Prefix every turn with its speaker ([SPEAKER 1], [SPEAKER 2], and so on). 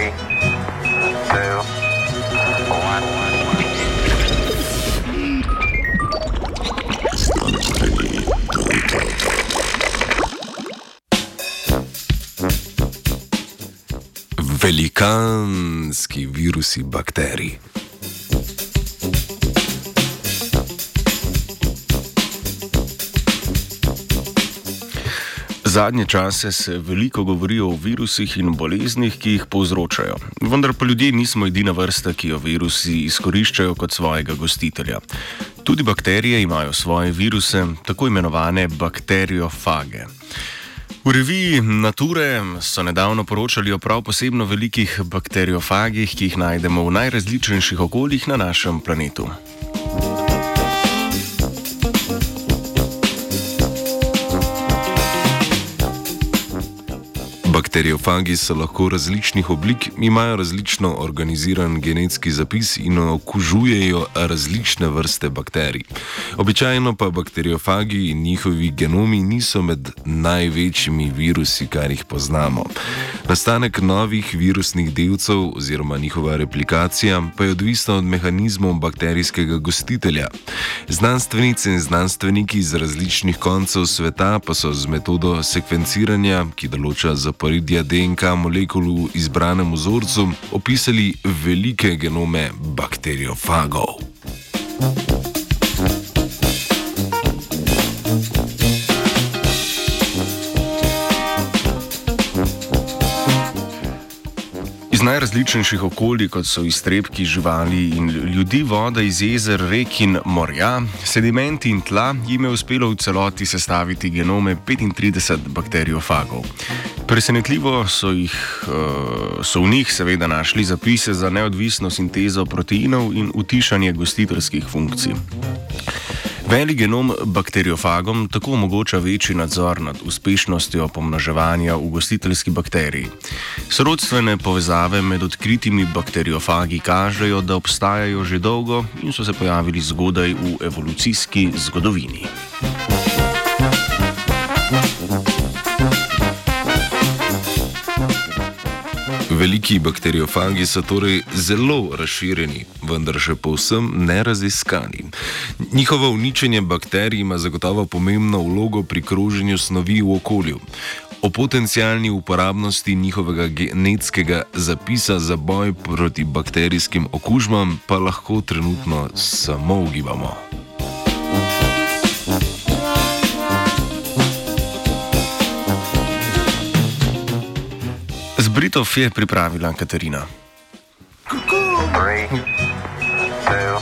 [SPEAKER 1] Three, two.
[SPEAKER 2] Velikanski virusi bakterij. Zadnje čase se veliko govori o virusih in boleznih, ki jih povzročajo. Vendar pa ljudje nismo edina vrsta, ki jo virusi izkoriščajo kot svojega gostitelja. Tudi bakterije imajo svoje viruse, tako imenovane bakteriofage. V reviji Nature so nedavno poročali o prav posebno velikih bakteriofagih, ki jih najdemo v najrazličnejših okoljih na našem planetu. Bakteriofagi so lahko različnih oblik, imajo različno organiziran genetski zapis in okužujejo različne vrste bakterij. Običajno pa bakteriofagi in njihovi genomi niso med največjimi virusi, kar jih poznamo. Nastanek novih virusnih delcev oziroma njihova replikacija pa je odvisna od mehanizmov bakterijskega gostitelja. Znanstvenice in znanstveniki iz različnih koncev sveta pa so z metodo sekvenciranja, ki določa zaporedja DNK molekul v izbranem vzorcu, opisali velike genome bakteriofagov. Iz najrazličnejših okolij, kot so iztrebki živali in ljudi, voda iz jezer, rek in morja, sedimenti in tla, jim je uspelo v celoti sestaviti genome 35 bakteriofagov. Presenetljivo so, jih, eh, so v njih seveda našli zapise za neodvisno sintezo proteinov in utišanje gostiteljskih funkcij. Velik genom bakteriofagom tako omogoča večji nadzor nad uspešnostjo pomnoževanja v gostiteljski bakteriji. Sorodstvene povezave med odkritimi bakteriofagi kažejo, da obstajajo že dolgo in so se pojavili zgodaj v evolucijski zgodovini. Veliki bakteriofagi so torej zelo razširjeni, vendar še povsem neraziskani. Njihovo uničenje bakterij ima zagotovo pomembno vlogo pri kroženju snovi v okolju. O potencijalni uporabnosti njihovega genetskega zapisa za boj proti bakterijskim okužbam pa lahko trenutno samo ugibamo. Zbritov je pripravila Katarina.
[SPEAKER 1] Three, two,